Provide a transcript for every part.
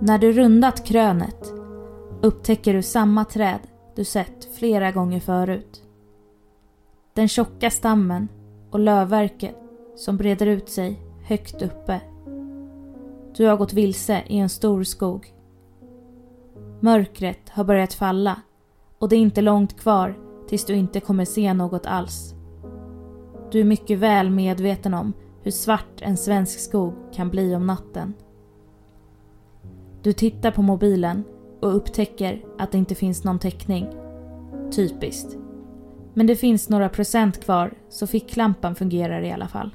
När du rundat krönet upptäcker du samma träd du sett flera gånger förut. Den tjocka stammen och lövverket som breder ut sig högt uppe. Du har gått vilse i en stor skog. Mörkret har börjat falla och det är inte långt kvar tills du inte kommer se något alls. Du är mycket väl medveten om hur svart en svensk skog kan bli om natten. Du tittar på mobilen och upptäcker att det inte finns någon täckning. Typiskt. Men det finns några procent kvar så ficklampan fungerar i alla fall.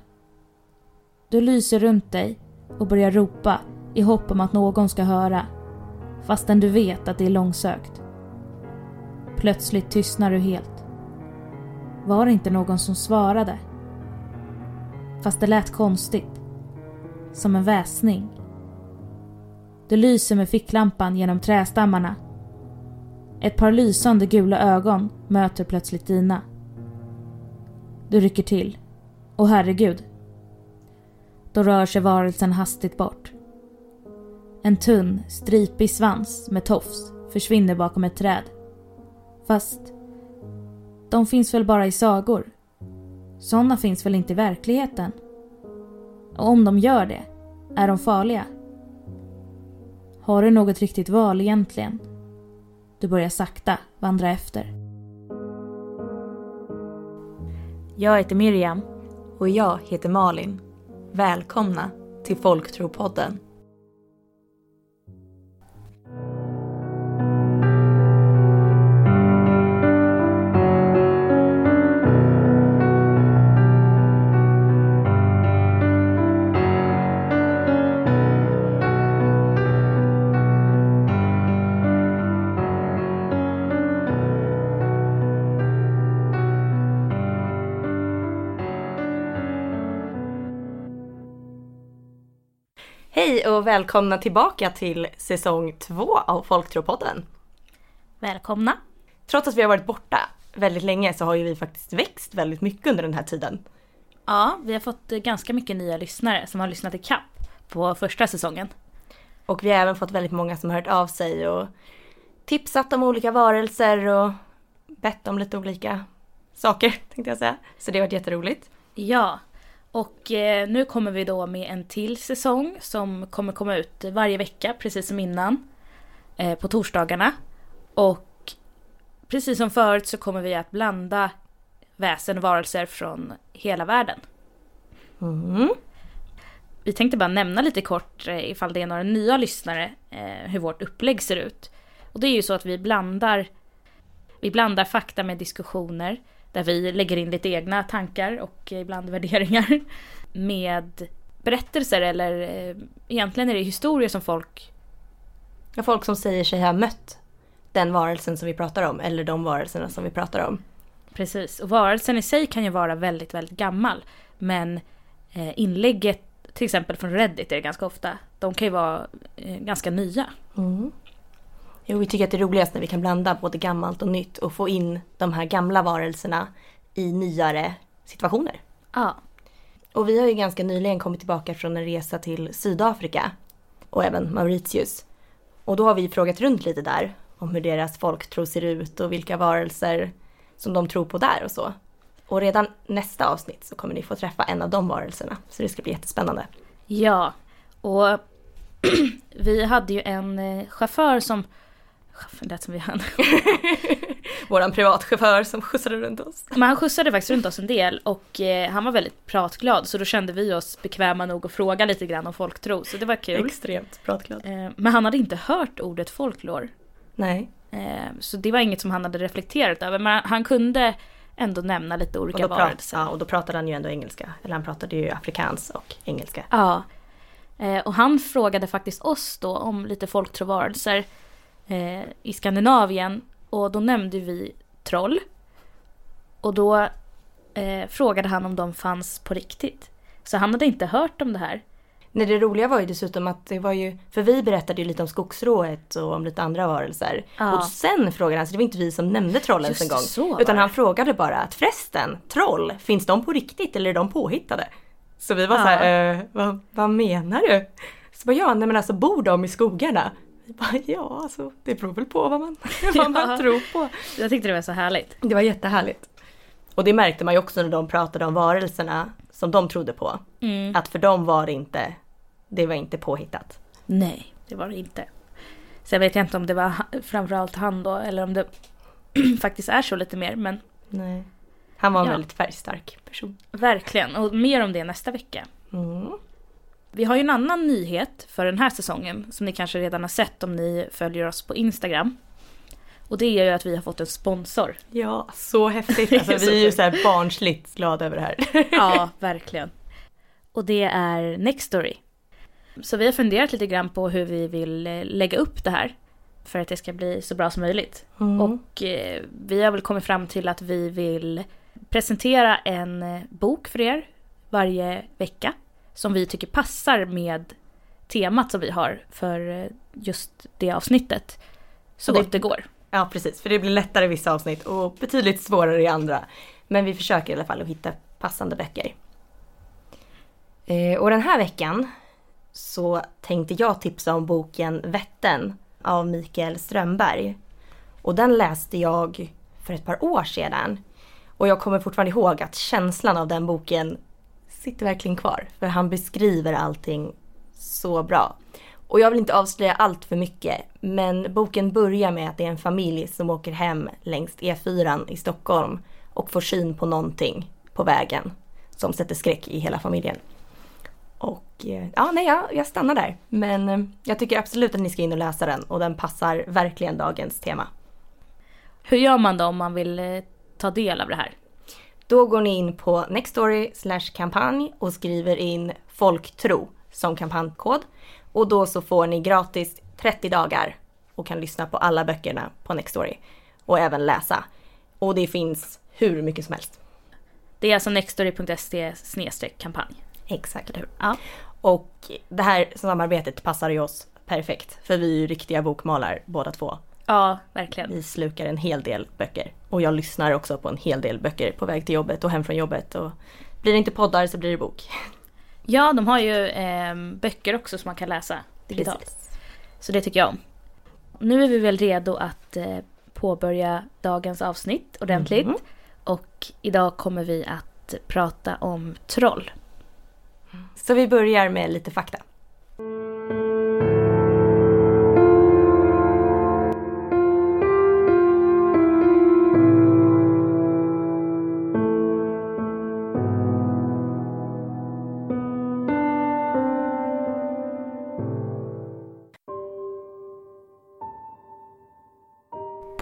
Du lyser runt dig och börjar ropa i hopp om att någon ska höra. Fastän du vet att det är långsökt. Plötsligt tystnar du helt. Var det inte någon som svarade? Fast det lät konstigt. Som en väsning. Du lyser med ficklampan genom trästammarna. Ett par lysande gula ögon möter plötsligt dina. Du rycker till. Och herregud. Då rör sig varelsen hastigt bort. En tunn, stripig svans med tofs försvinner bakom ett träd. Fast de finns väl bara i sagor? Sådana finns väl inte i verkligheten? Och om de gör det, är de farliga? Har du något riktigt val egentligen? Du börjar sakta vandra efter. Jag heter Miriam. Och jag heter Malin. Välkomna till Folktropodden. Välkomna tillbaka till säsong två av Folktropodden. Välkomna. Trots att vi har varit borta väldigt länge så har ju vi faktiskt växt väldigt mycket under den här tiden. Ja, vi har fått ganska mycket nya lyssnare som har lyssnat i kapp på första säsongen. Och vi har även fått väldigt många som har hört av sig och tipsat om olika varelser och bett om lite olika saker tänkte jag säga. Så det har varit jätteroligt. Ja, och eh, nu kommer vi då med en till säsong som kommer komma ut varje vecka precis som innan. Eh, på torsdagarna. Och precis som förut så kommer vi att blanda väsen och varelser från hela världen. Mm. Vi tänkte bara nämna lite kort eh, ifall det är några nya lyssnare hur vårt upplägg ser ut. Och det är ju så att vi blandar, vi blandar fakta med diskussioner där vi lägger in lite egna tankar och ibland värderingar med berättelser eller eh, egentligen är det historier som folk Ja, folk som säger sig ha mött den varelsen som vi pratar om eller de varelserna som vi pratar om. Precis, och varelsen i sig kan ju vara väldigt, väldigt gammal. Men eh, inlägget, till exempel från Reddit är det ganska ofta, de kan ju vara eh, ganska nya. Mm. Jo, vi tycker att det är roligast när vi kan blanda både gammalt och nytt och få in de här gamla varelserna i nyare situationer. Ja, Och vi har ju ganska nyligen kommit tillbaka från en resa till Sydafrika och även Mauritius. Och då har vi frågat runt lite där om hur deras folktro ser ut och vilka varelser som de tror på där och så. Och redan nästa avsnitt så kommer ni få träffa en av de varelserna. Så det ska bli jättespännande. ja. Och vi hade ju en eh, chaufför som... Chaufför, det lät som vi hade. Våran privatchaufför som skjutsade runt oss. Men han skjutsade faktiskt runt oss en del och eh, han var väldigt pratglad så då kände vi oss bekväma nog att fråga lite grann om folktro så det var kul. Extremt pratglad. Eh, men han hade inte hört ordet folklore. Nej. Eh, så det var inget som han hade reflekterat över men han kunde ändå nämna lite Och olika prat, varelser. ja, och då pratade han ju ändå engelska. Eller han pratade ju afrikans och engelska. Ja. Och han frågade faktiskt oss då om lite folktrovarelser eh, i Skandinavien. Och då nämnde vi troll. Och då eh, frågade han om de fanns på riktigt. Så han hade inte hört om det här. Nej, det roliga var ju dessutom att det var ju, för vi berättade ju lite om skogsrået och om lite andra varelser. Ja. Och sen frågade han, så det var inte vi som nämnde trollen Just en gång. så utan han frågade bara att förresten, troll, finns de på riktigt eller är de påhittade? Så vi var Ja. så här, eh, vad, vad menar du? Så bara, ja, nej men alltså bor de i skogarna? Bara, ja, alltså det beror väl på vad man, vad man Ja. tror på. Jag tyckte det var så härligt. Det var jättehärligt. Och det märkte man ju också när de pratade om varelserna som de trodde på. Mm. Att för dem var det inte, det var inte påhittat. Nej, det var det inte. Sen vet jag inte om det var framförallt han då eller om det faktiskt är så lite mer. Men Nej. Han var en Ja. väldigt färgstark person. verkligen, och mer om det nästa vecka. Mm. Vi har ju en annan nyhet för den här säsongen som ni kanske redan har sett om ni följer oss på Instagram. Och det är ju att vi har fått en sponsor. Ja, så häftigt. Alltså, Så vi är ju så här barnsligt glada över det här. Ja, verkligen. Och det är Nextory. Så vi har funderat lite grann på hur vi vill eh, lägga upp det här. För att det ska bli så bra som möjligt. Mm. Och eh, vi har väl kommit fram till att vi vill presentera en eh, bok för er varje vecka. Som vi tycker passar med temat som vi har för eh, just det avsnittet. Så det- gott det går. Ja, precis. För det blir lättare i vissa avsnitt och betydligt svårare i andra. Men vi försöker i alla fall att hitta passande böcker. Eh, och den här veckan så tänkte jag tipsa om boken Vätten av Mikael Strömberg. Och den läste jag för ett par år sedan. Och jag kommer fortfarande ihåg att känslan av den boken sitter verkligen kvar. För han beskriver allting så bra. Och jag vill inte avslöja allt för mycket, men boken börjar med att det är en familj som åker hem längs E4 i Stockholm och får syn på någonting på vägen som sätter skräck i hela familjen. Och eh, ja, nej, jag, jag stannar där. Men eh, jag tycker absolut att ni ska in och läsa den och den passar verkligen dagens tema. Hur gör man då om man vill eh, ta del av det här? Då går ni in på Nextory kampanj och skriver in folktro som kampanjkod. Och då så får ni gratis 30 dagar och kan lyssna på alla böckerna på Nextory. Och även läsa. Och det finns hur mycket som helst. Det är alltså nextory.se kampanj. Exakt. Eller? Ja. Och det här samarbetet passar ju oss perfekt. För vi är ju riktiga bokmalar båda två. Ja, verkligen. Vi slukar en hel del böcker. Och jag lyssnar också på en hel del böcker på väg till jobbet och hem från jobbet. Och blir det inte poddar så blir det bok. Ja, de har ju eh, böcker också som man kan läsa digitalt. Precis. Så det tycker jag om. Nu är vi väl redo att eh, påbörja dagens avsnitt ordentligt. Mhm. Och idag kommer vi att prata om troll. Så vi börjar med lite fakta.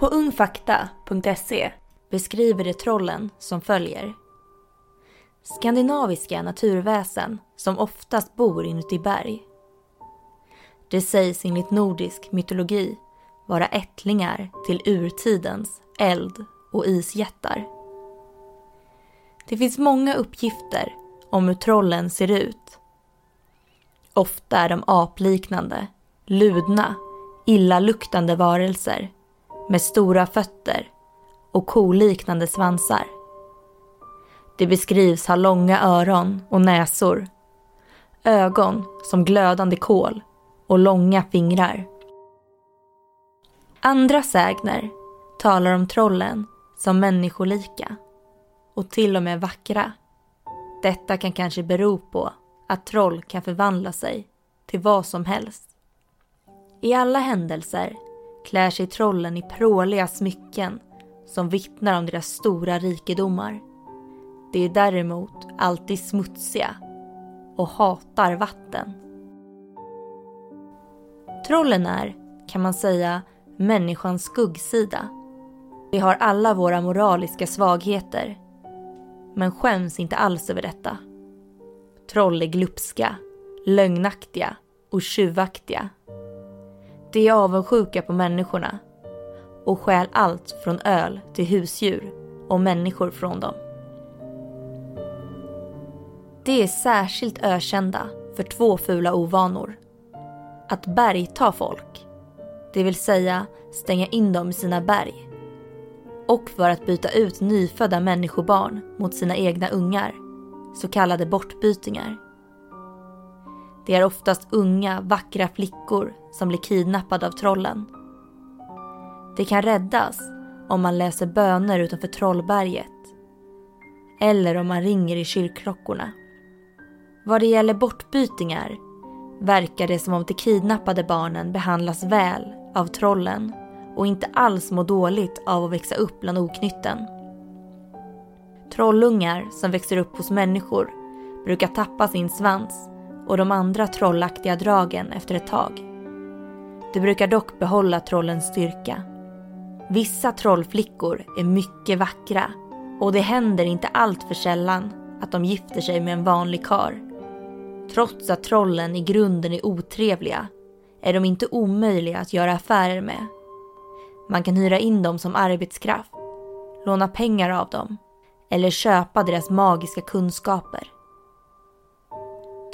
På ungfakta.se beskriver det trollen som följer. Skandinaviska naturväsen som oftast bor inuti berg. Det sägs enligt nordisk mytologi vara ättlingar till urtidens eld och isjättar. Det finns många uppgifter om hur trollen ser ut. Ofta är de apliknande, ludna, illaluktande varelser med stora fötter och koliknande svansar. Det beskrivs ha långa öron och näsor, ögon som glödande kol och långa fingrar. Andra sägner talar om trollen som människolika och till och med vackra. Detta kan kanske bero på att troll kan förvandla sig till vad som helst. I alla händelser klär sig trollen i pråliga smycken som vittnar om deras stora rikedomar. De är däremot alltid smutsiga och hatar vatten. Trollen är, kan man säga, människans skuggsida. Vi har alla våra moraliska svagheter, men skäms inte alls över detta. Troll är glupska, lögnaktiga och tjuvaktiga. De är avundsjuka på människorna och stjäl allt från öl till husdjur och människor från dem. De är särskilt ökända för två fula ovanor. Att bergta folk, det vill säga stänga in dem i sina berg. Och för att byta ut nyfödda människobarn mot sina egna ungar, så kallade bortbytingar. Det är oftast unga, vackra flickor som blir kidnappade av trollen. Det kan räddas om man läser böner utanför Trollberget. Eller om man ringer i kyrkklockorna. Vad det gäller bortbytingar verkar det som om de kidnappade barnen behandlas väl av trollen och inte alls mår dåligt av att växa upp bland oknytten. Trollungar som växer upp hos människor brukar tappa sin svans och de andra trollaktiga dragen efter ett tag. De brukar dock behålla trollens styrka. Vissa trollflickor är mycket vackra och det händer inte allt för sällan att de gifter sig med en vanlig kar. Trots att trollen i grunden är otrevliga är de inte omöjliga att göra affärer med. Man kan hyra in dem som arbetskraft, låna pengar av dem eller köpa deras magiska kunskaper.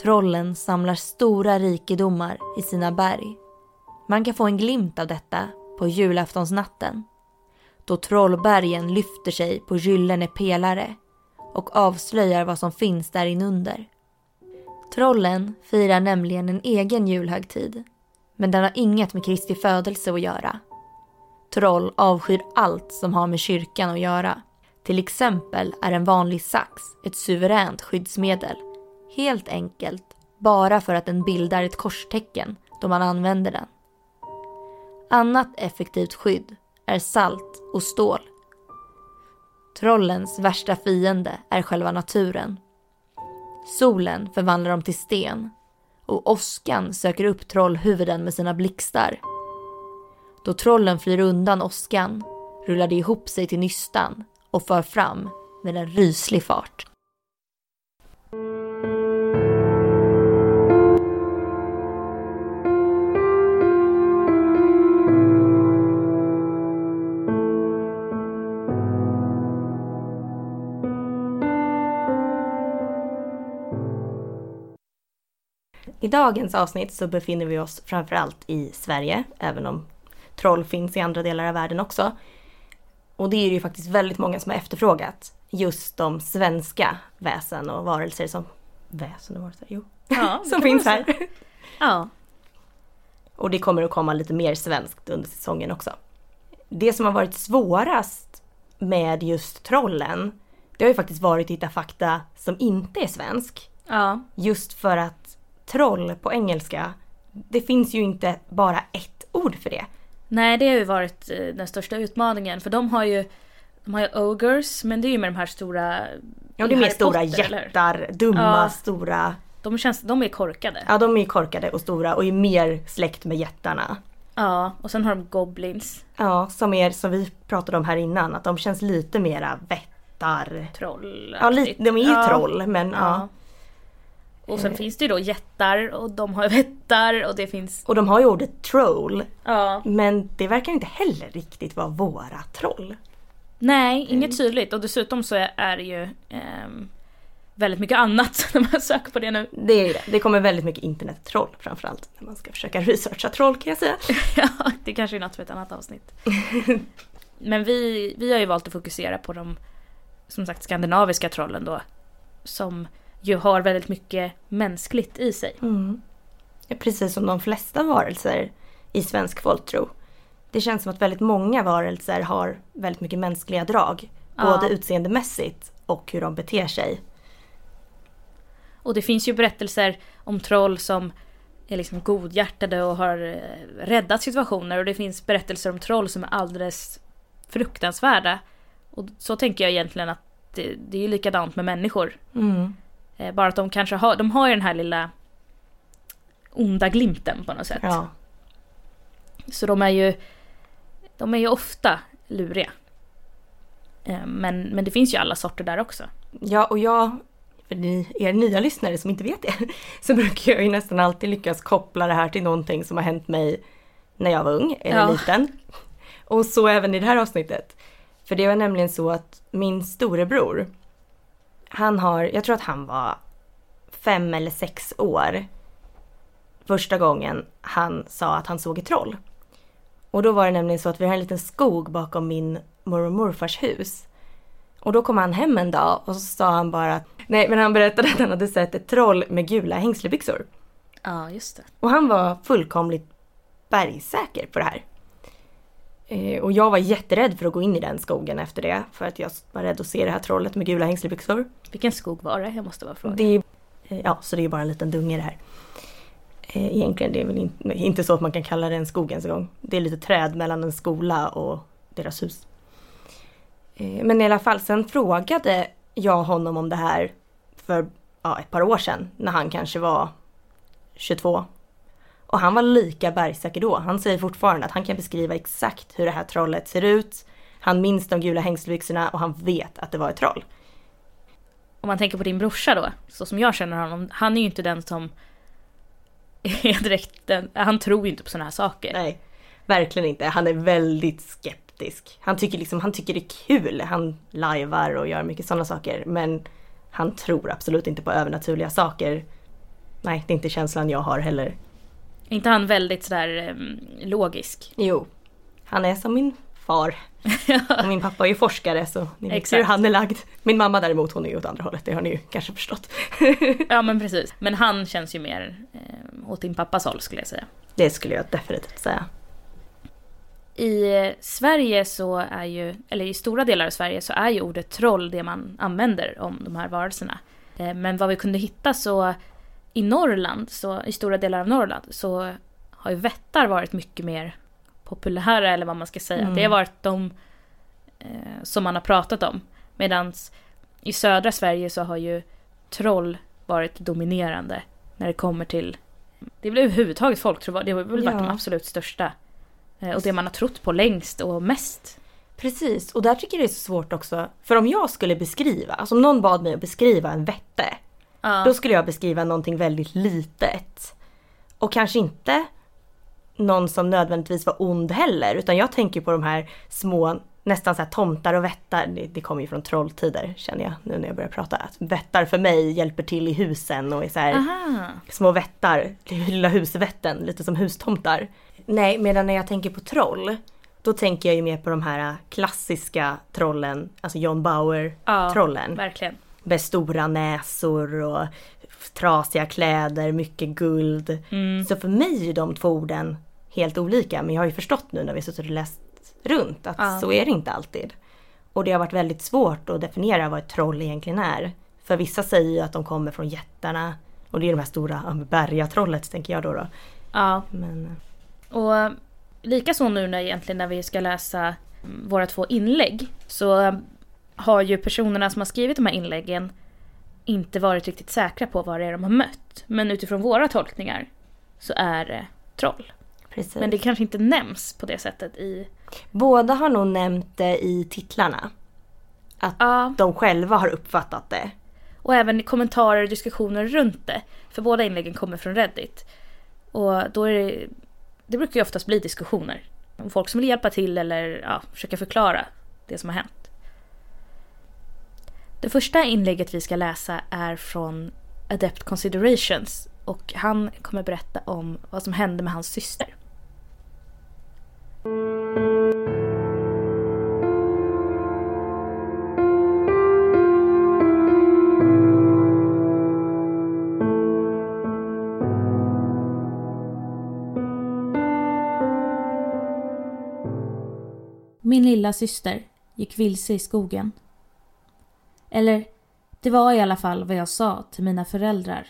Trollen samlar stora rikedomar i sina berg. Man kan få en glimt av detta på julaftonsnatten då trollbergen lyfter sig på gyllene pelare och avslöjar vad som finns där inunder. Trollen firar nämligen en egen julhögtid men den har inget med Kristi födelse att göra. Troll avskyr allt som har med kyrkan att göra. Till exempel är en vanlig sax ett suveränt skyddsmedel. Helt enkelt bara för att den bildar ett korstecken då man använder den. Annat effektivt skydd är salt och stål. Trollens värsta fiende är själva naturen. Solen förvandlar dem till sten och åskan söker upp trollhuvuden med sina blixtar. Då trollen flyr undan åskan rullar de ihop sig till nystan och för fram med en ryslig fart. I dagens avsnitt så befinner vi oss framförallt i Sverige, även om troll finns i andra delar av världen också. Och det är ju faktiskt väldigt många som har efterfrågat just de svenska väsen och varelser som... Väsen och varelser? Jo. Ja, som finns här. Ja. Och det kommer att komma lite mer svenskt under säsongen också. Det som har varit svårast med just trollen, det har ju faktiskt varit att hitta fakta som inte är svensk. Ja. Just för att troll på engelska, det finns ju inte bara ett ord för det. Nej, det har ju varit eh, den största utmaningen för de har ju de har ju ogres, men det är ju med de här stora... Ja, det är mer stora Potter, eller? jättar, dumma, Ja. stora. De, känns, de är korkade. Ja, de är korkade och stora och är mer släkt med jättarna. Ja, och sen har de goblins, Ja, som är som vi pratade om här innan, att de känns lite mera vättar. troll. Ja, lite, de är ju ja. troll, men ja. Ja. Och sen finns det ju då jättar och de har vättar och det finns... Och de har ju ordet troll, Ja. men det verkar inte heller riktigt vara våra troll. Nej, Mm. inget tydligt och dessutom så är det ju ehm, väldigt mycket annat när man söker på det nu. Det är det. Det kommer väldigt mycket internettroll framförallt när man ska försöka researcha troll kan jag säga. Ja, det kanske är något för ett annat avsnitt. Men vi, vi har ju valt att fokusera på de som sagt skandinaviska trollen då. Som ju har väldigt mycket mänskligt i sig. Mm. Precis som de flesta varelser i svensk folktro. Det känns som att väldigt många varelser har väldigt mycket mänskliga drag. Ja. Både utseendemässigt och hur de beter sig. Och det finns ju berättelser om troll som är liksom godhjärtade och har eh, räddat situationer. Och det finns berättelser om troll som är alldeles fruktansvärda. Och så tänker jag egentligen att det, det är ju likadant med människor. Mm. Eh, bara att de kanske har, de har ju den här lilla onda glimten på något sätt. Ja. Så de är ju, de är ju ofta luriga. Eh, Men, men det finns ju alla sorter där också. ja, och jag, för ni er nya lyssnare som inte vet det, så brukar jag ju nästan alltid lyckas koppla det här till någonting som har hänt mig när jag var ung eller Ja. liten. Och så även i det här avsnittet. För det var nämligen så att min storebror, han har, jag tror att han var fem eller sex år första gången han sa att han såg ett troll. Och då var det nämligen så att vi har en liten skog bakom min mormor och morfars hus. Och då kom han hem en dag och så sa han bara att, nej men han berättade att han hade sett ett troll med gula hängslebyxor. Ja, just det. Och han var fullkomligt bergsäker på det här. Eh, och jag var jätterädd för att gå in i den skogen efter det. För att jag var rädd att se det här trollet med gula hängslebyxor. Vilken skog var det? Jag måste bara fråga. Det är, eh, ja, så det är bara en liten dunge det här. Eh, egentligen det är väl inte, inte så att man kan kalla det en skog ens en gång. Det är lite träd mellan en skola och deras hus. Men i alla fall, sen frågade jag honom om det här för ja, ett par år sedan när han kanske var 22. Och han var lika bergsäker då. Han säger fortfarande att han kan beskriva exakt hur det här trollet ser ut. Han minns de gula hängslebyxorna och han vet att det var ett troll. Om man tänker på din brorsa då, så som jag känner honom, han är ju inte den som är direkt den, han tror ju inte på sådana här saker. Nej, verkligen inte. Han är väldigt skeptisk. Han tycker, liksom, han tycker det är kul. Han lajvar och gör mycket sådana saker. Men han tror absolut inte på övernaturliga saker. Nej, det är inte känslan jag har heller. Är inte han väldigt sådär um, logisk? Jo, han är som min far. Och min pappa är ju forskare så ni vet hur han är lagd. Min mamma däremot hon är ju åt andra hållet, det har ni ju kanske förstått. ja men precis. Men han känns ju mer eh, åt din pappas håll skulle jag säga. Det skulle jag definitivt säga. I eh, Sverige så är ju, eller i stora delar av Sverige så är ju ordet troll det man använder om de här varelserna. Eh, Men vad vi kunde hitta så i Norrland, så i stora delar av Norrland så har ju vättar varit mycket mer populära eller vad man ska säga. Mm. Det har varit de eh, som man har pratat om. Medan i södra Sverige så har ju troll varit dominerande när det kommer till det är väl överhuvudtaget folktro, det har väl varit Ja. de absolut största. Eh, Och det man har trott på längst och mest. Precis, och där tycker jag det är så svårt också. För om jag skulle beskriva, alltså om någon bad mig att beskriva en vätte. Ja. Då skulle jag beskriva någonting väldigt litet. Och kanske inte någon som nödvändigtvis var ond heller. Utan jag tänker på de här små, nästan så här tomtar och vättar. Det, det kommer ju från trolltider känner jag nu när jag börjar prata. Att vättar för mig hjälper till i husen och är så här små vättar. Lilla husvätten, lite som hustomtar. Nej, medan när jag tänker på troll. Då tänker jag ju mer på de här klassiska trollen, alltså John Bauer-trollen. Ja, verkligen. Med stora näsor och trasiga kläder, mycket guld. Mm. Så för mig är de två orden helt olika. Men jag har ju förstått nu när vi suttit och läst runt att Ja. så är det inte alltid. Och det har varit väldigt svårt att definiera vad ett troll egentligen är. För vissa säger ju att de kommer från jättarna. Och det är de här stora, bergatrollet tänker jag då. då. Ja, Men och likaså nu när egentligen när vi ska läsa våra två inlägg så har ju personerna som har skrivit de här inläggen inte varit riktigt säkra på vad det är de har mött. Men utifrån våra tolkningar så är det troll. precis. Men det kanske inte nämns på det sättet i... Båda har nog nämnt det i titlarna. Att Ja, de själva har uppfattat det. och även i kommentarer och diskussioner runt det. För båda inläggen kommer från Reddit. Och då är det... Det brukar ju oftast bli diskussioner. Om folk som vill hjälpa till eller ja, försöka förklara det som har hänt. Det första inlägget vi ska läsa är från Adept Considerations och han kommer berätta om vad som hände med hans syster. Min lilla syster gick vilse i skogen. Eller, det var i alla fall vad jag sa till mina föräldrar.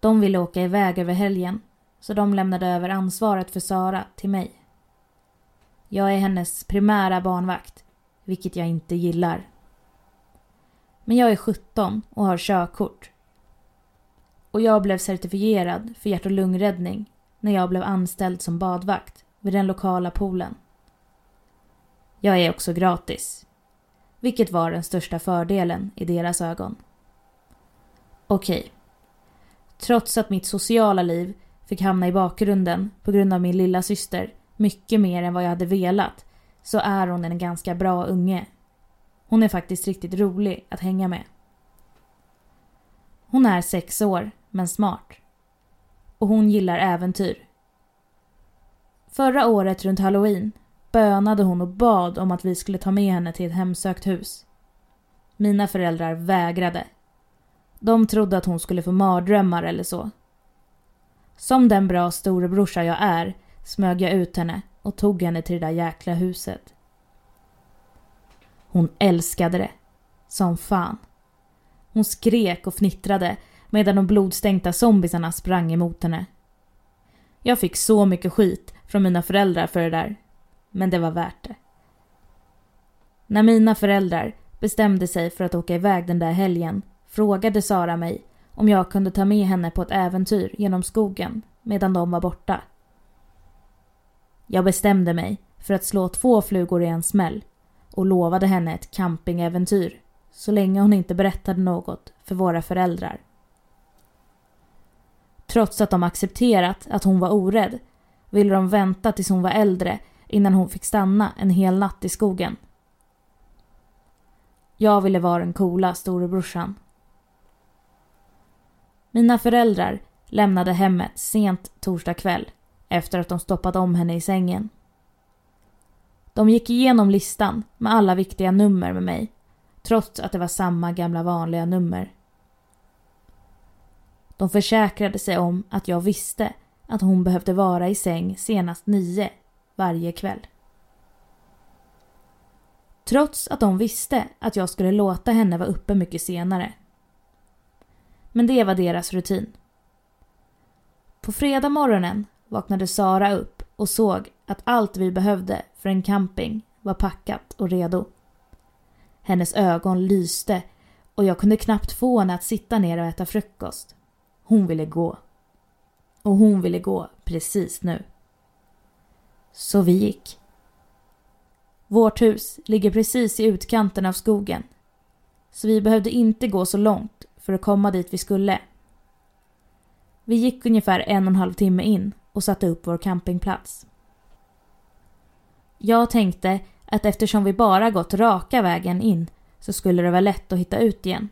De ville åka iväg över helgen, så de lämnade över ansvaret för Sara till mig. Jag är hennes primära barnvakt, vilket jag inte gillar. Men jag är 17 och har körkort. Och jag blev certifierad för hjärt och lungräddning när jag blev anställd som badvakt vid den lokala poolen. Jag är också gratis. Vilket var den största fördelen i deras ögon. Okej. Trots att mitt sociala liv fick hamna i bakgrunden på grund av min lilla syster mycket mer än vad jag hade velat så är hon en ganska bra unge. Hon är faktiskt riktigt rolig att hänga med. Hon är sex år, men smart. Och hon gillar äventyr. Förra året runt halloween bönade hon och bad om att vi skulle ta med henne till ett hemsökt hus. Mina föräldrar vägrade. De trodde att hon skulle få mardrömmar eller så. Som den bra storebrorsa jag är smög jag ut henne och tog henne till det där jäkla huset. Hon älskade det. Som fan. Hon skrek och fnittrade medan de blodstänkta zombisarna sprang emot henne. Jag fick så mycket skit från mina föräldrar för det där. Men det var värt det. När mina föräldrar bestämde sig för att åka iväg den där helgen frågade Sara mig om jag kunde ta med henne på ett äventyr genom skogen medan de var borta. Jag bestämde mig för att slå två flugor i en smäll och lovade henne ett campingäventyr så länge hon inte berättade något för våra föräldrar. Trots att de accepterat att hon var orädd ville de vänta tills hon var äldre innan hon fick stanna en hel natt i skogen. Jag ville vara den coola storebrorsan. Mina föräldrar lämnade hemmet sent torsdag kväll efter att de stoppat om henne i sängen. De gick igenom listan med alla viktiga nummer med mig trots att det var samma gamla vanliga nummer. De försäkrade sig om att jag visste att hon behövde vara i säng senast nio varje kväll. Trots att de visste att jag skulle låta henne vara uppe mycket senare. Men det var deras rutin. På fredag morgonen vaknade Sara upp och såg att allt vi behövde för en camping var packat och redo. Hennes ögon lyste och jag kunde knappt få henne att sitta ner och äta frukost. Hon ville gå. Och hon ville gå precis nu. Så vi gick. Vårt hus ligger precis i utkanten av skogen. Så vi behövde inte gå så långt för att komma dit vi skulle. Vi gick ungefär en och en halv timme in och satte upp vår campingplats. Jag tänkte att eftersom vi bara gått raka vägen in så skulle det vara lätt att hitta ut igen.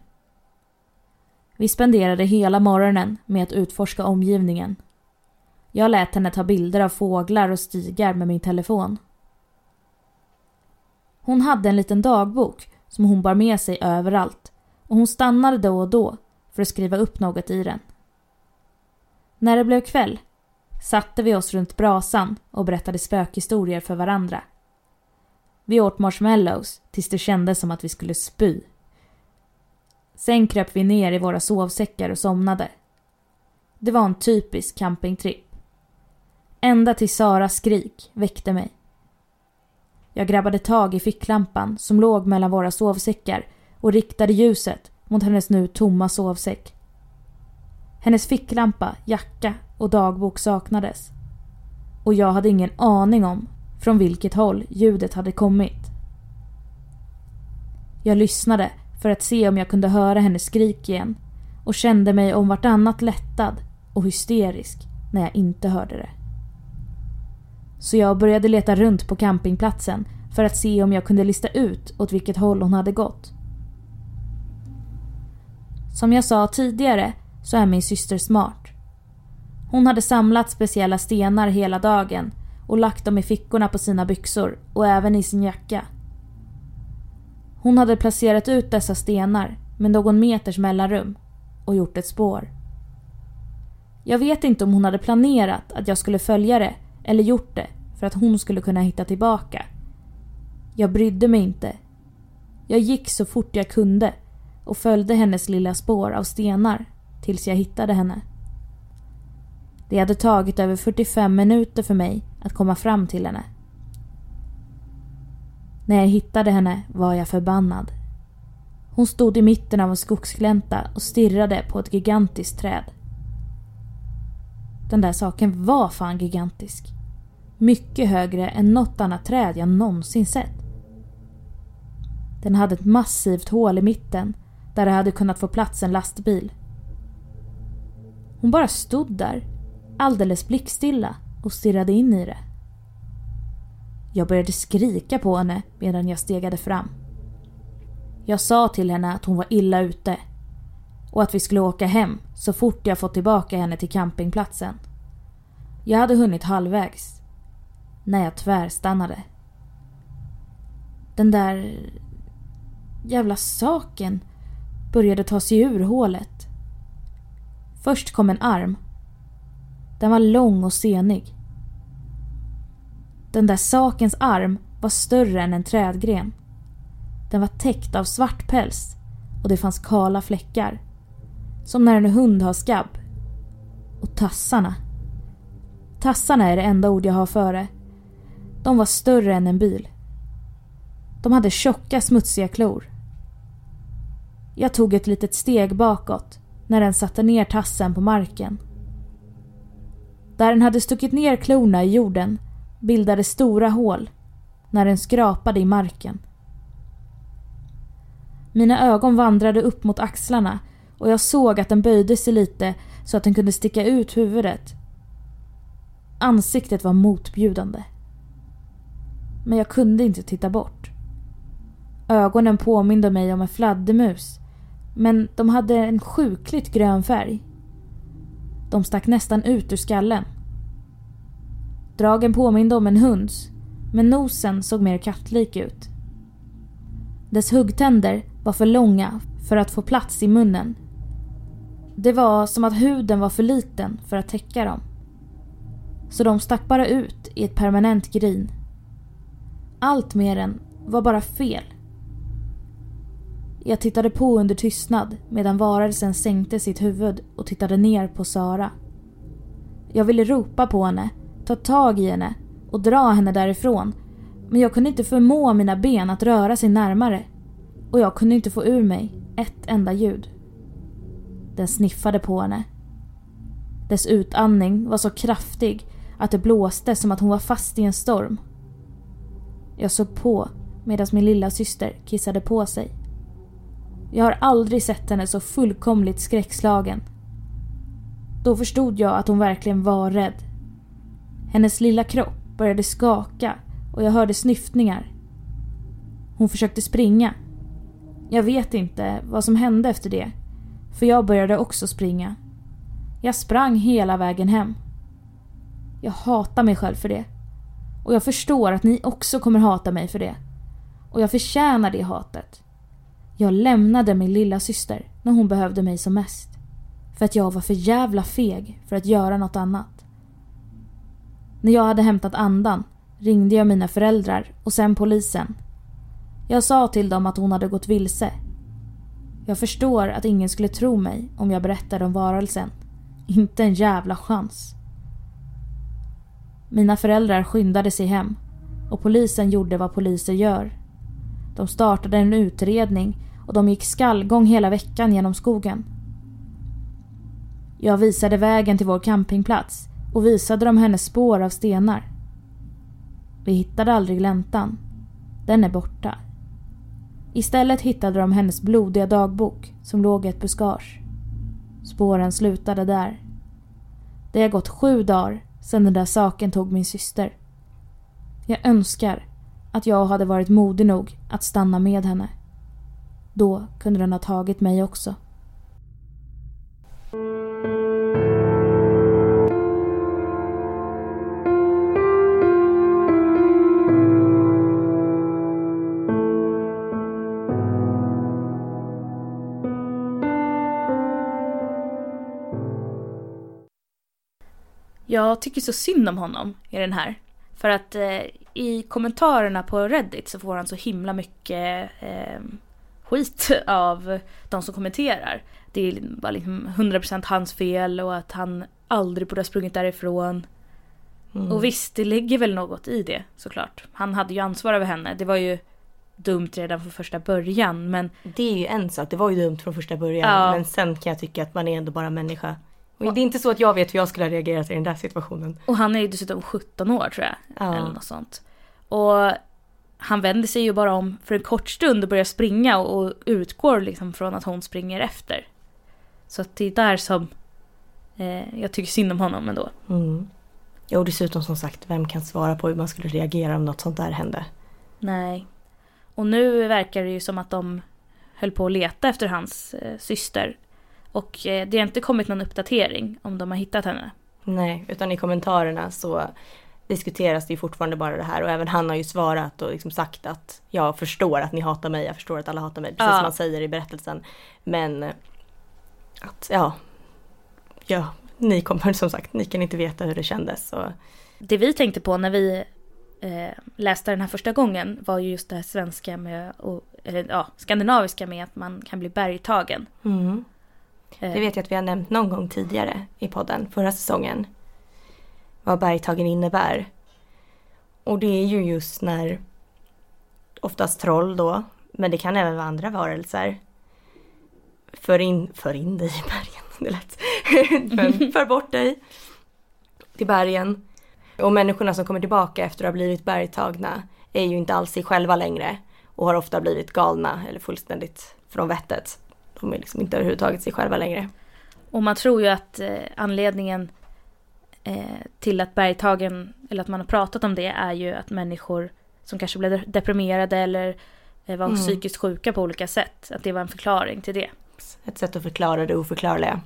Vi spenderade hela morgonen med att utforska omgivningen. Jag lät henne ta bilder av fåglar och stigar med min telefon. Hon hade en liten dagbok som hon bar med sig överallt och hon stannade då och då för att skriva upp något i den. När det blev kväll satte vi oss runt brasan och berättade spökhistorier för varandra. Vi åt marshmallows tills det kändes som att vi skulle spy. Sen kröp vi ner i våra sovsäckar och somnade. Det var en typisk campingtripp. Ända till Saras skrik väckte mig. Jag grabbade tag i ficklampan som låg mellan våra sovsäckar och riktade ljuset mot hennes nu tomma sovsäck. Hennes ficklampa, jacka och dagbok saknades. Och jag hade ingen aning om från vilket håll ljudet hade kommit. Jag lyssnade för att se om jag kunde höra hennes skrik igen och kände mig om vartannat lättad och hysterisk när jag inte hörde det. Så jag började leta runt på campingplatsen för att se om jag kunde lista ut åt vilket håll hon hade gått. Som jag sa tidigare så är min syster smart. Hon hade samlat speciella stenar hela dagen och lagt dem i fickorna på sina byxor och även i sin jacka. Hon hade placerat ut dessa stenar med någon meters mellanrum och gjort ett spår. Jag vet inte om hon hade planerat att jag skulle följa det eller gjort det för att hon skulle kunna hitta tillbaka. Jag brydde mig inte. Jag gick så fort jag kunde och följde hennes lilla spår av stenar tills jag hittade henne. Det hade tagit över 45 minuter för mig att komma fram till henne. När jag hittade henne var jag förbannad. Hon stod i mitten av en skogsglänta och stirrade på ett gigantiskt träd. Den där saken var fan gigantisk. Mycket högre än något annat träd jag någonsin sett. Den hade ett massivt hål i mitten där det hade kunnat få plats en lastbil. Hon bara stod där, alldeles blickstilla och stirrade in i det. Jag började skrika på henne medan jag stegade fram. Jag sa till henne att hon var illa ute och att vi skulle åka hem så fort jag fått tillbaka henne till campingplatsen. Jag hade hunnit halvvägs när jag tvärstannade. Den där jävla saken började ta sig ur hålet. Först kom en arm Den var lång och senig. Den där sakens arm var större än en trädgren. Den var täckt av svart päls och det fanns kala fläckar. Som när en hund har skabb. Och tassarna. Tassarna är det enda ord jag har för det. De var större än en bil. De hade tjocka smutsiga klor. Jag tog ett litet steg bakåt när den satte ner tassen på marken. Där den hade stuckit ner klorna i jorden bildade stora hål när den skrapade i marken. Mina ögon vandrade upp mot axlarna och jag såg att den böjde sig lite så att den kunde sticka ut huvudet. Ansiktet var motbjudande. Men jag kunde inte titta bort. Ögonen påminde mig om en fladdermus men de hade en sjukligt grön färg. De stack nästan ut ur skallen. Dragen påminde om en hunds, men nosen såg mer kattlik ut. Dess huggtänder var för långa för att få plats i munnen. Det var som att huden var för liten för att täcka dem. Så de stack bara ut i ett permanent grin. Allt med den var bara fel. Jag tittade på under tystnad medan varelsen sänkte sitt huvud och tittade ner på Sara. Jag ville ropa på henne, ta tag i henne och dra henne därifrån. Men jag kunde inte förmå mina ben att röra sig närmare. Och jag kunde inte få ur mig ett enda ljud. Den sniffade på henne. Dess utandning var så kraftig att det blåste som att hon var fast i en storm. Jag såg på medan min lilla syster kissade på sig. Jag har aldrig sett henne så fullkomligt skräckslagen. Då förstod jag att hon verkligen var rädd. Hennes lilla kropp började skaka och jag hörde snyftningar. Hon försökte springa. Jag vet inte vad som hände efter det, för jag började också springa. Jag sprang hela vägen hem. Jag hatar mig själv för det. Och jag förstår att ni också kommer hata mig för det. Och jag förtjänar det hatet. Jag lämnade min lilla syster när hon behövde mig som mest. För att jag var för jävla feg för att göra något annat. När jag hade hämtat andan ringde jag mina föräldrar och sen polisen. Jag sa till dem att hon hade gått vilse. Jag förstår att ingen skulle tro mig om jag berättade om varelsen. Inte en jävla chans. Mina föräldrar skyndade sig hem och polisen gjorde vad poliser gör. De startade en utredning och de gick skallgång hela veckan genom skogen. Jag visade vägen till vår campingplats och visade dem hennes spår av stenar. Vi hittade aldrig gläntan. Den är borta. Istället hittade de hennes blodiga dagbok som låg i ett buskage. Spåren slutade där. Det har gått sju dagar sedan den där saken tog min syster. Jag önskar att jag hade varit modig nog att stanna med henne. Då kunde den ha tagit mig också. Jag tycker så synd om honom i den här. För att eh, i kommentarerna på Reddit så får han så himla mycket eh, skit av de som kommenterar. Det är bara liksom 100% hans fel och att han aldrig borde ha sprungit därifrån. Mm. Och visst, det ligger väl något i det såklart. Han hade ju ansvar över henne. Det var ju dumt redan från första början men... Det är ju en sak, det var ju dumt från första början. Ja. Men sen kan jag tycka att man är ändå bara människa. Och det är inte så att jag vet hur jag skulle ha reagerat i den där situationen. Och han är ju dessutom 17 år tror jag. Ja. Eller något sånt. Och han vänder sig ju bara om för en kort stund och börjar springa och, utgår liksom från att hon springer efter. Så att det är där som eh, jag tycker synd om honom ändå. Mm. Ja, och dessutom som sagt, vem kan svara på hur man skulle reagera om något sånt där hände? Nej. Och nu verkar det ju som att de höll på att leta efter hans eh, syster. Och eh, det har inte kommit någon uppdatering om de har hittat henne. Nej, utan i kommentarerna så diskuteras det ju fortfarande bara det här och även han har ju svarat och liksom sagt att jag förstår att ni hatar mig, jag förstår att alla hatar mig, precis ja. som han säger i berättelsen. Men att ja, ja, ni kommer som sagt, ni kan inte veta hur det kändes. Och... Det vi tänkte på när vi eh, läste den här första gången var ju just det här svenska med, och, eller ja, skandinaviska med att man kan bli bergtagen. Mm. Det vet jag att vi har nämnt någon gång tidigare i podden, förra säsongen. Vad bergtagen innebär. Och det är ju just när oftast troll då, men det kan även vara andra varelser. För in, för in dig i bergen, det är lätt. för, för bort dig till bergen. Och människorna som kommer tillbaka efter att ha blivit bergtagna är ju inte alls sig själva längre. Och har ofta blivit galna eller fullständigt från vettet. De är liksom inte överhuvudtaget sig själva längre. Och man tror ju att eh, anledningen eh, till att bergtagen, eller att man har pratat om det, är ju att människor som kanske blev deprimerade eller eh, var Mm. psykiskt sjuka på olika sätt, att det var en förklaring till det. Ett sätt att förklara det oförklarliga.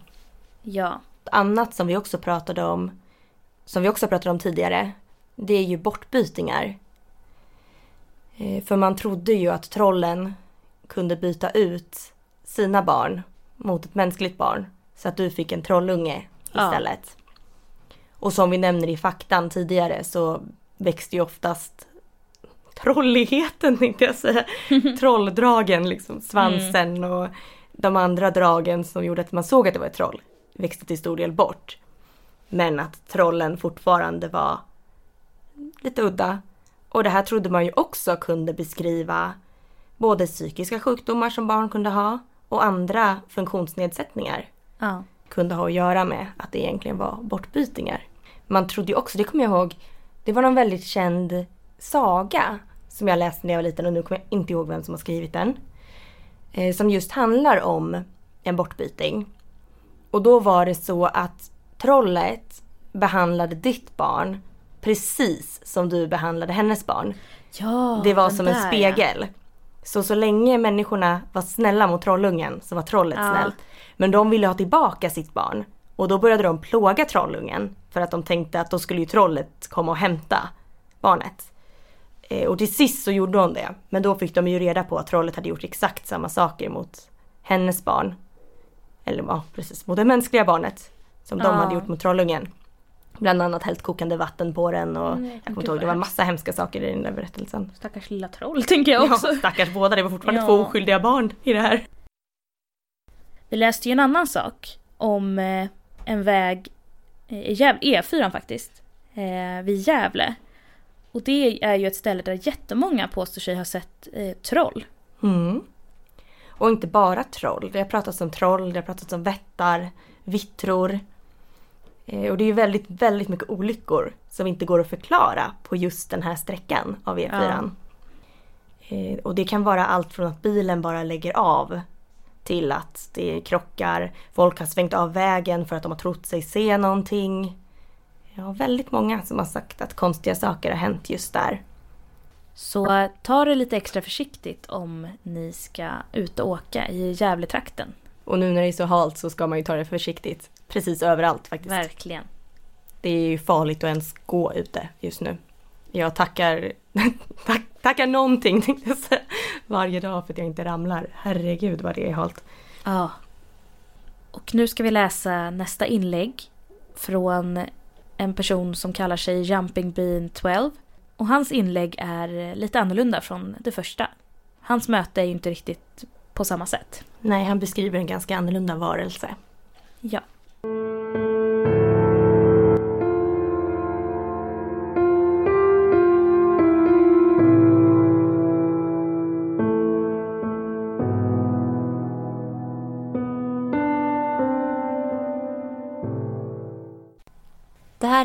Ja, annat som vi också pratade om, som vi också pratade om tidigare, det är ju bortbytingar. Eh, För man trodde ju att trollen kunde byta ut sina barn mot ett mänskligt barn. Så att du fick en trollunge Ja. istället. Och som vi nämner i faktan tidigare så växte ju oftast trolligheten tänkte jag säga. Trolldragen, liksom svansen och de andra dragen som gjorde att man såg att det var ett troll växte till stor del bort. Men att trollen fortfarande var lite udda. Och det här trodde man ju också kunde beskriva både psykiska sjukdomar som barn kunde ha och andra funktionsnedsättningar ja, kunde ha att göra med att det egentligen var bortbytingar. Man trodde ju också, det kommer jag ihåg, det var någon väldigt känd saga som jag läste när jag var liten och nu kommer jag inte ihåg vem som har skrivit den. Eh, som just handlar om en bortbyting. Och då var det så att trollet behandlade ditt barn precis som du behandlade hennes barn. ja Det var som en där, ja. Så så länge människorna var snälla mot trollungen så var trollet Ja. snällt. Men de ville ha tillbaka sitt barn. Och då började de plåga trollungen. För att de tänkte att då skulle ju trollet komma och hämta barnet. Eh, och till sist så gjorde hon det. Men då fick de ju reda på att trollet hade gjort exakt samma saker mot hennes barn. Eller ja, precis, mot det mänskliga barnet. Som de Ja. hade gjort mot trollungen. Bland annat hällt kokande vatten på den och Mm, jag kommer inte ihåg, det var massa hemska saker i den där berättelsen. Stackars lilla troll tänker jag också. Ja, stackars båda, det var fortfarande Ja. två oskyldiga barn i det här. Vi läste ju en annan sak om eh, en väg eh, i Gäv- E4 faktiskt, eh, vid Gävle. Och det är ju ett ställe där jättemånga påstår sig ha sett eh, troll. Mm. Och inte bara troll, det har pratats om troll, det har pratats om vättar, vittror. Eh, och det är ju väldigt, väldigt mycket olyckor som inte går att förklara på just den här sträckan av E4. Eh, och det kan vara allt från att bilen bara lägger av till att det krockar, folk har svängt av vägen för att de har trott sig se någonting. Ja, väldigt många som har sagt att konstiga saker har hänt just där. Så eh, ta det lite extra försiktigt om ni ska ut och åka i Gävletrakten. Och nu när det är så halt så ska man ju ta det försiktigt. Precis överallt faktiskt. Verkligen. Det är ju farligt att ens gå ute just nu. Jag tackar, tack, tackar någonting tänkte jag säga, varje dag för att jag inte ramlar. Herregud vad det är halt. Ja. Och nu ska vi läsa nästa inlägg från en person som kallar sig Jumping Bean 12. Och hans inlägg är lite annorlunda från det första. Hans möte är ju inte riktigt på samma sätt. Nej, han beskriver en ganska annorlunda varelse. Ja.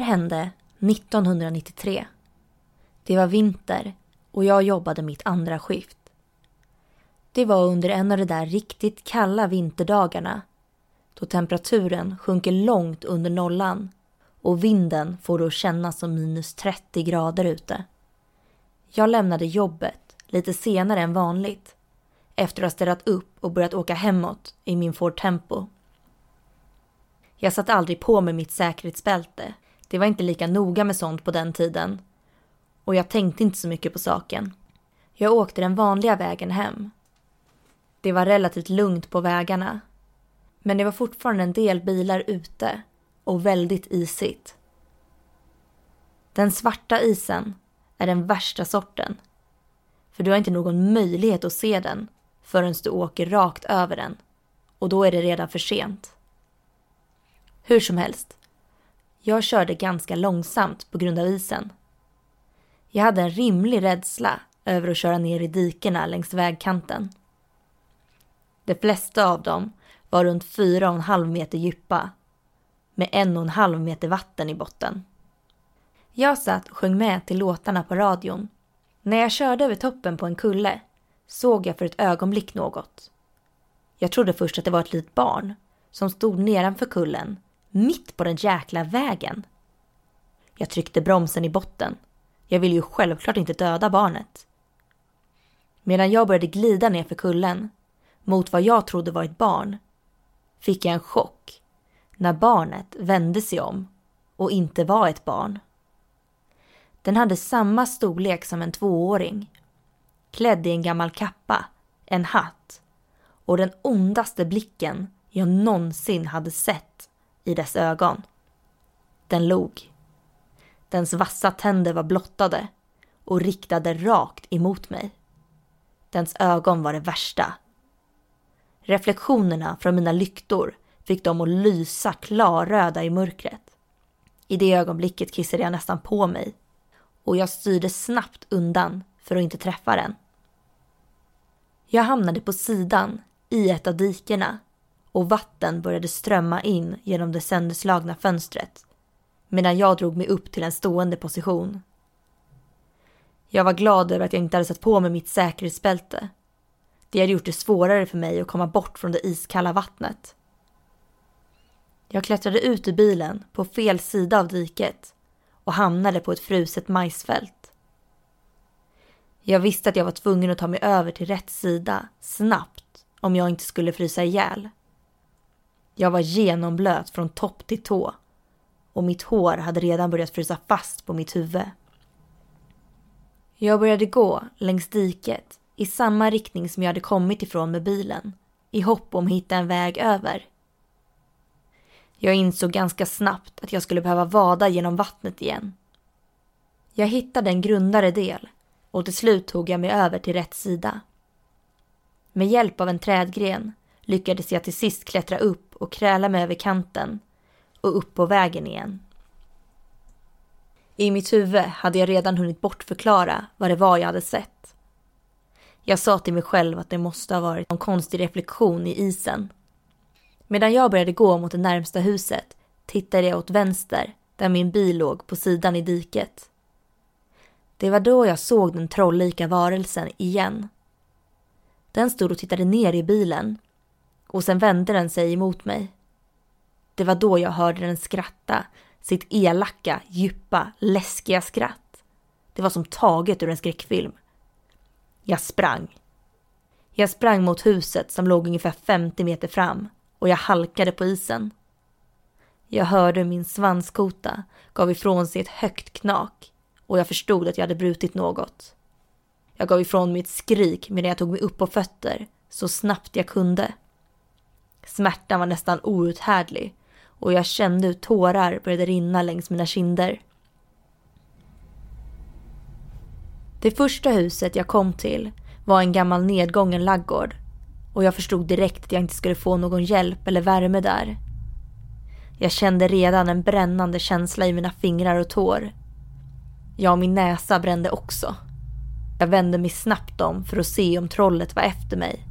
Hände 1993. Det var vinter och jag jobbade mitt andra skift. Det var under en av de där riktigt kalla vinterdagarna då temperaturen sjunker långt under nollan och vinden får det att kännas som minus 30 grader ute. Jag lämnade jobbet lite senare än vanligt efter att ha städat upp och börjat åka hemåt i min Ford Tempo. Jag satte aldrig på mig mitt säkerhetsbälte. Det var inte lika noga med sånt på den tiden. Och jag tänkte inte så mycket på saken. Jag åkte den vanliga vägen hem. Det var relativt lugnt på vägarna. Men det var fortfarande en del bilar ute och väldigt isigt. Den svarta isen är den värsta sorten. För du har inte någon möjlighet att se den förrän du åker rakt över den. Och då är det redan för sent. Hur som helst. Jag körde ganska långsamt på grund av isen. Jag hade en rimlig rädsla över att köra ner i dikena längs vägkanten. De flesta av dem var runt fyra och en halv meter djupa med en och en halv meter vatten i botten. Jag satt och sjöng med till låtarna på radion. När jag körde över toppen på en kulle såg jag för ett ögonblick något. Jag trodde först att det var ett litet barn som stod nedanför kullen, mitt på den jäkla vägen. Jag tryckte bromsen i botten. Jag ville ju självklart inte döda barnet. Medan jag började glida ner för kullen, mot vad jag trodde var ett barn, fick jag en chock när barnet vände sig om och inte var ett barn. Den hade samma storlek som en tvååring. Klädd i en gammal kappa, en hatt och den ondaste blicken jag någonsin hade sett i dess ögon. Den log. Dens vassa tänder var blottade och riktade rakt emot mig. Dens ögon var det värsta. Reflektionerna från mina lyktor fick dem att lysa klarröda i mörkret. I det ögonblicket kissade jag nästan på mig och jag styrde snabbt undan för att inte träffa den. Jag hamnade på sidan i ett av dikena och vatten började strömma in genom det sönderslagna fönstret medan jag drog mig upp till en stående position. Jag var glad över att jag inte hade satt på mig mitt säkerhetsbälte. Det hade gjort det svårare för mig att komma bort från det iskalla vattnet. Jag klättrade ut ur bilen på fel sida av diket och hamnade på ett fruset majsfält. Jag visste att jag var tvungen att ta mig över till rätt sida snabbt om jag inte skulle frysa ihjäl. Jag var genomblöt från topp till tå och mitt hår hade redan börjat frysa fast på mitt huvud. Jag började gå längs diket i samma riktning som jag hade kommit ifrån med bilen i hopp om att hitta en väg över. Jag insåg ganska snabbt att jag skulle behöva vada genom vattnet igen. Jag hittade en grundare del och till slut tog jag mig över till rätt sida. Med hjälp av en trädgren lyckades jag till sist klättra upp och kräla mig över kanten och upp på vägen igen. I mitt huvud hade jag redan hunnit bortförklara vad det var jag hade sett. Jag sa till mig själv att det måste ha varit någon konstig reflektion i isen Medan jag började gå mot det närmsta huset tittade jag åt vänster där min bil låg på sidan i diket. Det var då jag såg den trolllika varelsen igen. Den stod och tittade ner i bilen och sen vände den sig emot mig. Det var då jag hörde den skratta, sitt elaka, djupa, läskiga skratt. Det var som taget ur en skräckfilm. Jag sprang. Jag sprang mot huset som låg ungefär 50 meter fram och jag halkade på isen. Jag hörde min svanskota gav ifrån sig ett högt knak och jag förstod att jag hade brutit något. Jag gav ifrån mig ett skrik medan jag tog mig upp på fötter så snabbt jag kunde. Smärtan var nästan outhärdlig och jag kände hur tårar började rinna längs mina kinder. Det första huset jag kom till var en gammal nedgången laggård och jag förstod direkt att jag inte skulle få någon hjälp eller värme där. Jag kände redan en brännande känsla i mina fingrar och tår. Ja, min näsa brände också. Jag vände mig snabbt om för att se om trollet var efter mig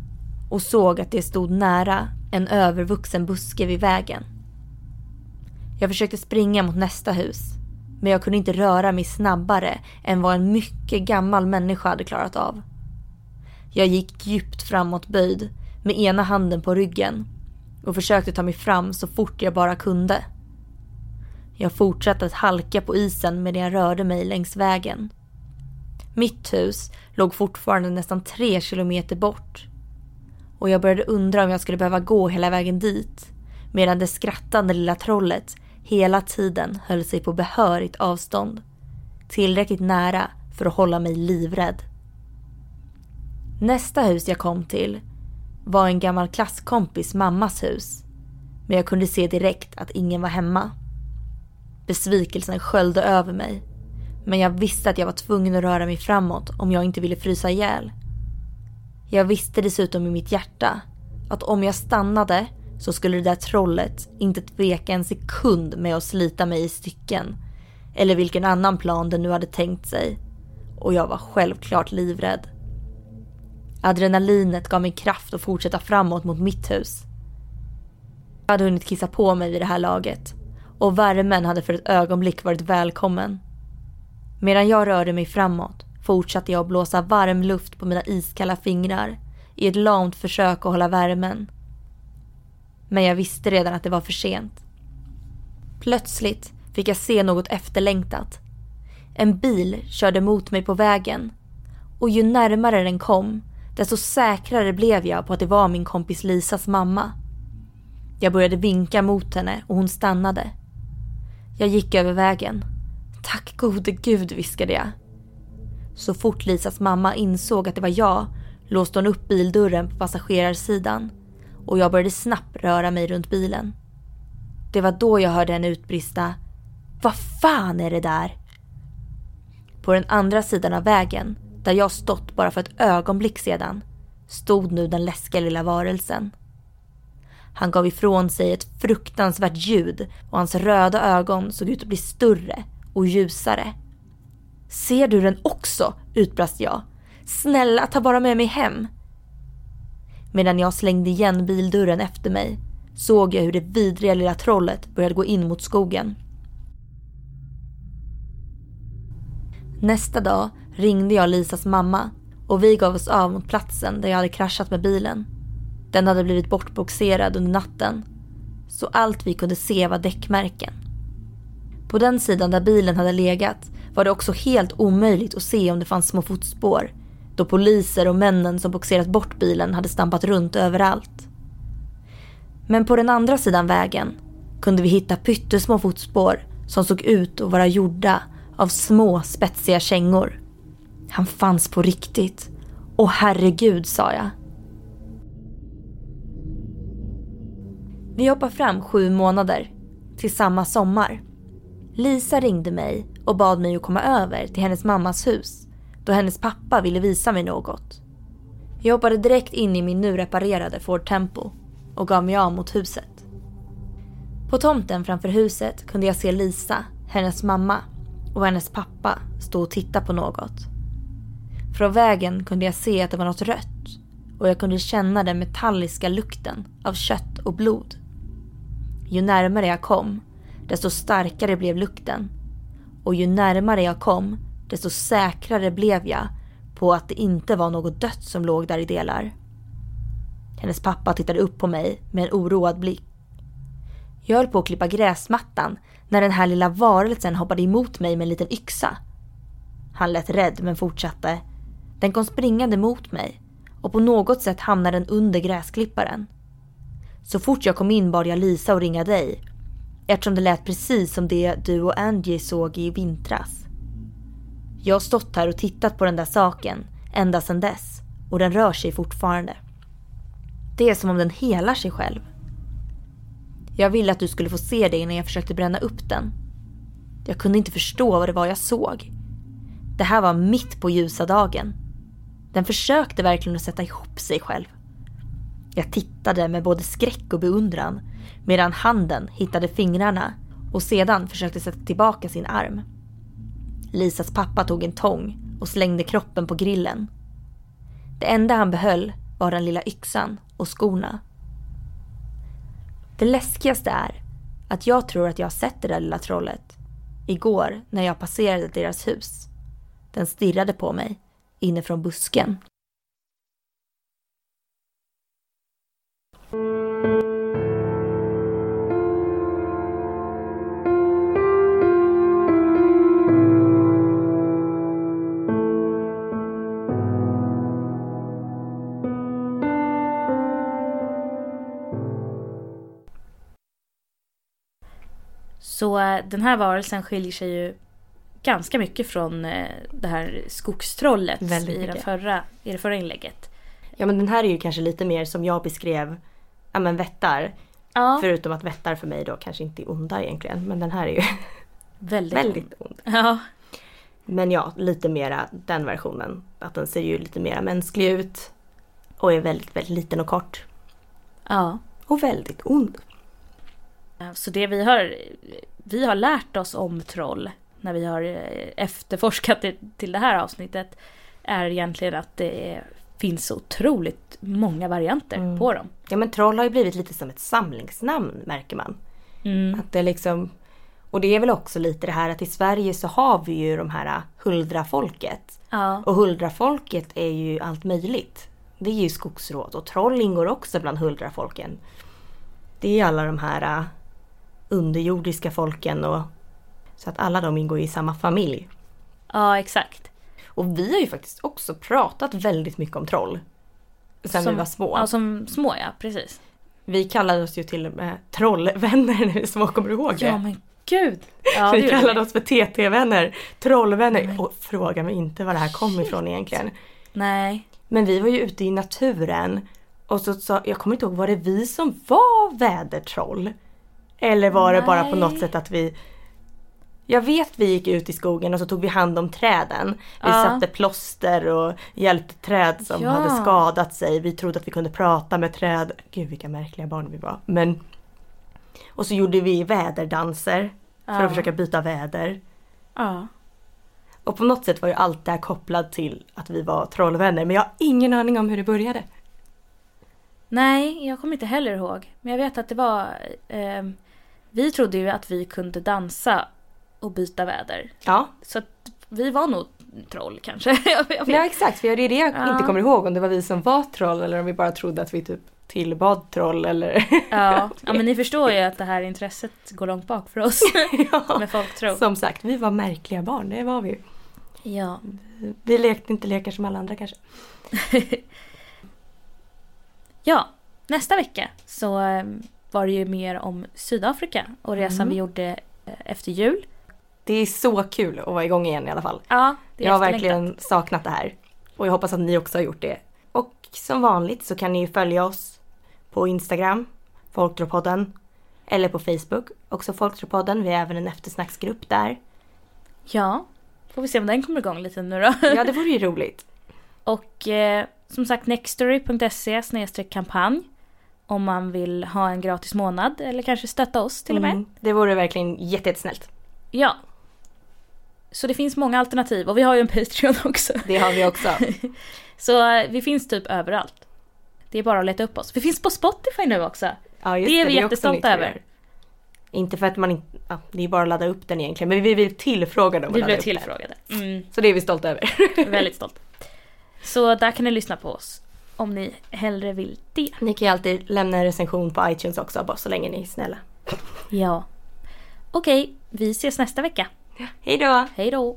och såg att det stod nära en övervuxen buske vid vägen. Jag försökte springa mot nästa hus, men jag kunde inte röra mig snabbare än vad en mycket gammal människa hade klarat av. Jag gick djupt framåtböjd med ena handen på ryggen och försökte ta mig fram så fort jag bara kunde. Jag fortsatte att halka på isen medan jag rörde mig längs vägen. Mitt hus låg fortfarande nästan tre kilometer bort. Och jag började undra om jag skulle behöva gå hela vägen dit medan det skrattande lilla trollet hela tiden höll sig på behörigt avstånd. Tillräckligt nära för att hålla mig livrädd. Nästa hus jag kom till var en gammal klasskompis mammas hus. Men jag kunde se direkt att ingen var hemma. Besvikelsen sköljde över mig. Men jag visste att jag var tvungen att röra mig framåt om jag inte ville frysa ihjäl. Jag visste dessutom i mitt hjärta att om jag stannade så skulle det där trollet inte tveka en sekund med att slita mig i stycken. Eller vilken annan plan den nu hade tänkt sig. Och jag var självklart livrädd. Adrenalinet gav mig kraft att fortsätta framåt mot mitt hus. Jag hade hunnit kissa på mig vid det här laget och värmen hade för ett ögonblick varit välkommen. Medan jag rörde mig framåt fortsatte jag att blåsa varm luft på mina iskalla fingrar i ett lamt försök att hålla värmen. Men jag visste redan att det var för sent. Plötsligt fick jag se något efterlängtat. En bil körde mot mig på vägen och ju närmare den kom desto säkrare blev jag på att det var min kompis Lisas mamma. Jag började vinka mot henne och hon stannade. Jag gick över vägen. Tack gode gud, viskade jag. Så fort Lisas mamma insåg att det var jag låste hon upp bildörren på passagerarsidan och jag började snabbt röra mig runt bilen. Det var då jag hörde henne utbrista Vad fan är det där? På den andra sidan av vägen, där jag stått bara för ett ögonblick sedan, stod nu den läskiga lilla varelsen. Han gav ifrån sig ett fruktansvärt ljud och hans röda ögon såg ut att bli större och ljusare. Ser du den också? utbrast jag. Snälla, ta bara med mig hem. Medan jag slängde igen bildörren efter mig såg jag hur det vidriga lilla trollet började gå in mot skogen. Nästa dag ringde jag Lisas mamma och vi gav oss av mot platsen där jag hade kraschat med bilen. Den hade blivit bortboxerad under natten. Så allt vi kunde se var däckmärken. På den sidan där bilen hade legat var det också helt omöjligt att se om det fanns små fotspår då poliser och männen som boxerat bort bilen hade stampat runt överallt. Men på den andra sidan vägen kunde vi hitta pyttesmå fotspår som såg ut att vara gjorda av små spetsiga kängor. Han fanns på riktigt. Åh herregud, sa jag. Vi hoppar fram sju månader, till samma sommar. Lisa ringde mig och bad mig att komma över till hennes mammas hus då hennes pappa ville visa mig något. Jag hoppade direkt in i min nu reparerade Ford Tempo och gav mig av mot huset. På tomten framför huset kunde jag se Lisa, hennes mamma och hennes pappa stå och titta på något. Från vägen kunde jag se att det var något rött och jag kunde känna den metalliska lukten av kött och blod. Ju närmare jag kom, desto starkare blev lukten. Och ju närmare jag kom, desto säkrare blev jag på att det inte var något dött som låg där i delar. Hennes pappa tittade upp på mig med en oroad blick. Jag höll på att klippa gräsmattan när den här lilla varelsen hoppade emot mig med en liten yxa. Han lät rädd men fortsatte. Den kom springande mot mig och på något sätt hamnade den under gräsklipparen. Så fort jag kom in bad jag Lisa att ringa dig eftersom det lät precis som det du och Angie såg i vintras. Jag har stått här och tittat på den där saken ända sedan dess och den rör sig fortfarande. Det är som om den helar sig själv. Jag ville att du skulle få se det innan jag försökte bränna upp den. Jag kunde inte förstå vad det var jag såg. Det här var mitt på ljusa dagen. Den försökte verkligen att sätta ihop sig själv. Jag tittade med både skräck och beundran medan handen hittade fingrarna och sedan försökte sätta tillbaka sin arm. Lisas pappa tog en tång och slängde kroppen på grillen. Det enda han behöll var den lilla yxan och skorna. Det läskigaste är att jag tror att jag har sett det där lilla trollet. Igår när jag passerade deras hus. Den stirrade på mig inifrån busken. Så eh, den här varelsen skiljer sig ju ganska mycket från eh, det här skogstrollet i, den förra, i det förra inlägget. Ja men den här är ju kanske lite mer som jag beskrev, ja men vättar. Ja, Förutom att vättar för mig då kanske inte är onda egentligen. Men den här är ju Väldigt, Väldigt ond. Ja. Men ja, lite mera den versionen. Att den ser ju lite mera mänsklig ut. Och är väldigt, väldigt liten och kort. ja. Och väldigt ond. Så det vi har, vi har lärt oss om troll när vi har eh, efterforskat det till det här avsnittet är egentligen att det är, finns så otroligt många varianter Mm. på dem. Ja men troll har ju blivit lite som ett samlingsnamn märker man. Mm. Att det liksom, och det är väl också lite det här att i Sverige så har vi ju de här Huldra-folket. Ja. Och Huldra-folket är ju allt möjligt. Det är ju skogsråd och troll ingår också bland Huldra-folken. Det är alla de här uh, underjordiska folken och så att alla de ingår i samma familj. ja, exakt. Och vi har ju faktiskt också pratat väldigt mycket om troll. Sen Som- vi var små. Ja, som små ja, precis. Vi kallade oss ju till och med trollvänner när vi små, kommer du ihåg det? Ja men gud. Ja, det vi kallade vi. oss för TT-vänner, trollvänner. Och fråga mig inte var det här kom ifrån egentligen. Nej. Men vi var ju ute i naturen och så sa, jag kommer inte ihåg, var det vi som var vädertroll? Eller var det bara på något Nej. sätt att vi jag vet vi gick ut i skogen och så tog vi hand om träden. Vi Ja. satte plåster och hjälpte träd som Ja. hade skadat sig. Vi trodde att vi kunde prata med träd. Gud vilka märkliga barn vi var. Men... Och så gjorde vi väderdanser för Ja. att försöka byta väder. Ja. Och på något sätt var ju allt det här kopplat till att vi var trollvänner. Men jag har ingen aning om hur det började. Nej, jag kommer inte heller ihåg. Men jag vet att det var... ehm, vi trodde ju att vi kunde dansa och byta väder. Ja, Så att vi var nog troll kanske. ja exakt. För det är det jag Ja. inte kommer ihåg. Om det var vi som var troll eller om vi bara trodde att vi typ tillbad troll eller... Ja. ja, men ni förstår ju att det här intresset går långt bak för oss ja. med folktro. Som sagt, vi var märkliga barn. Det var vi. Ja. Vi lekte inte lekar som alla andra kanske. ja, nästa vecka så ehm, var det ju mer om Sydafrika och resan Mm. vi gjorde eh, efter jul. Det är så kul att vara igång igen i alla fall. Ja, det är Jag har verkligen saknat det här. Och jag hoppas att ni också har gjort det. Och som vanligt så kan ni ju följa oss på Instagram, Folktropodden. Eller på Facebook, också Folktropodden. Vi har även en eftersnacksgrupp där. Ja, får vi se om den kommer igång lite nu då. Ja, det vore ju roligt. Och eh, som sagt nextory.se kampanj om man vill ha en gratis månad eller kanske stötta oss till och med. Mm, det vore verkligen jätte- jättesnällt. Ja. Så det finns många alternativ och vi har ju en Patreon också. Det har vi också. Så eh, vi finns typ överallt. Det är bara att leta upp oss. Vi finns på Spotify nu också. Ja, just Det är vi jättestolta vi över. Inte för att man inte... Ja, det är bara att ladda upp den egentligen. Men vi blev tillfrågade om Vi att blev upp den. tillfrågade. Mm, Så det är vi stolta över. väldigt stolt. Så där kan ni lyssna på oss om ni hellre vill det. Ni kan ju alltid lämna en recension på iTunes också, bara så länge ni är snälla. Ja. Okej, vi ses nästa vecka. Hej då! Hej då!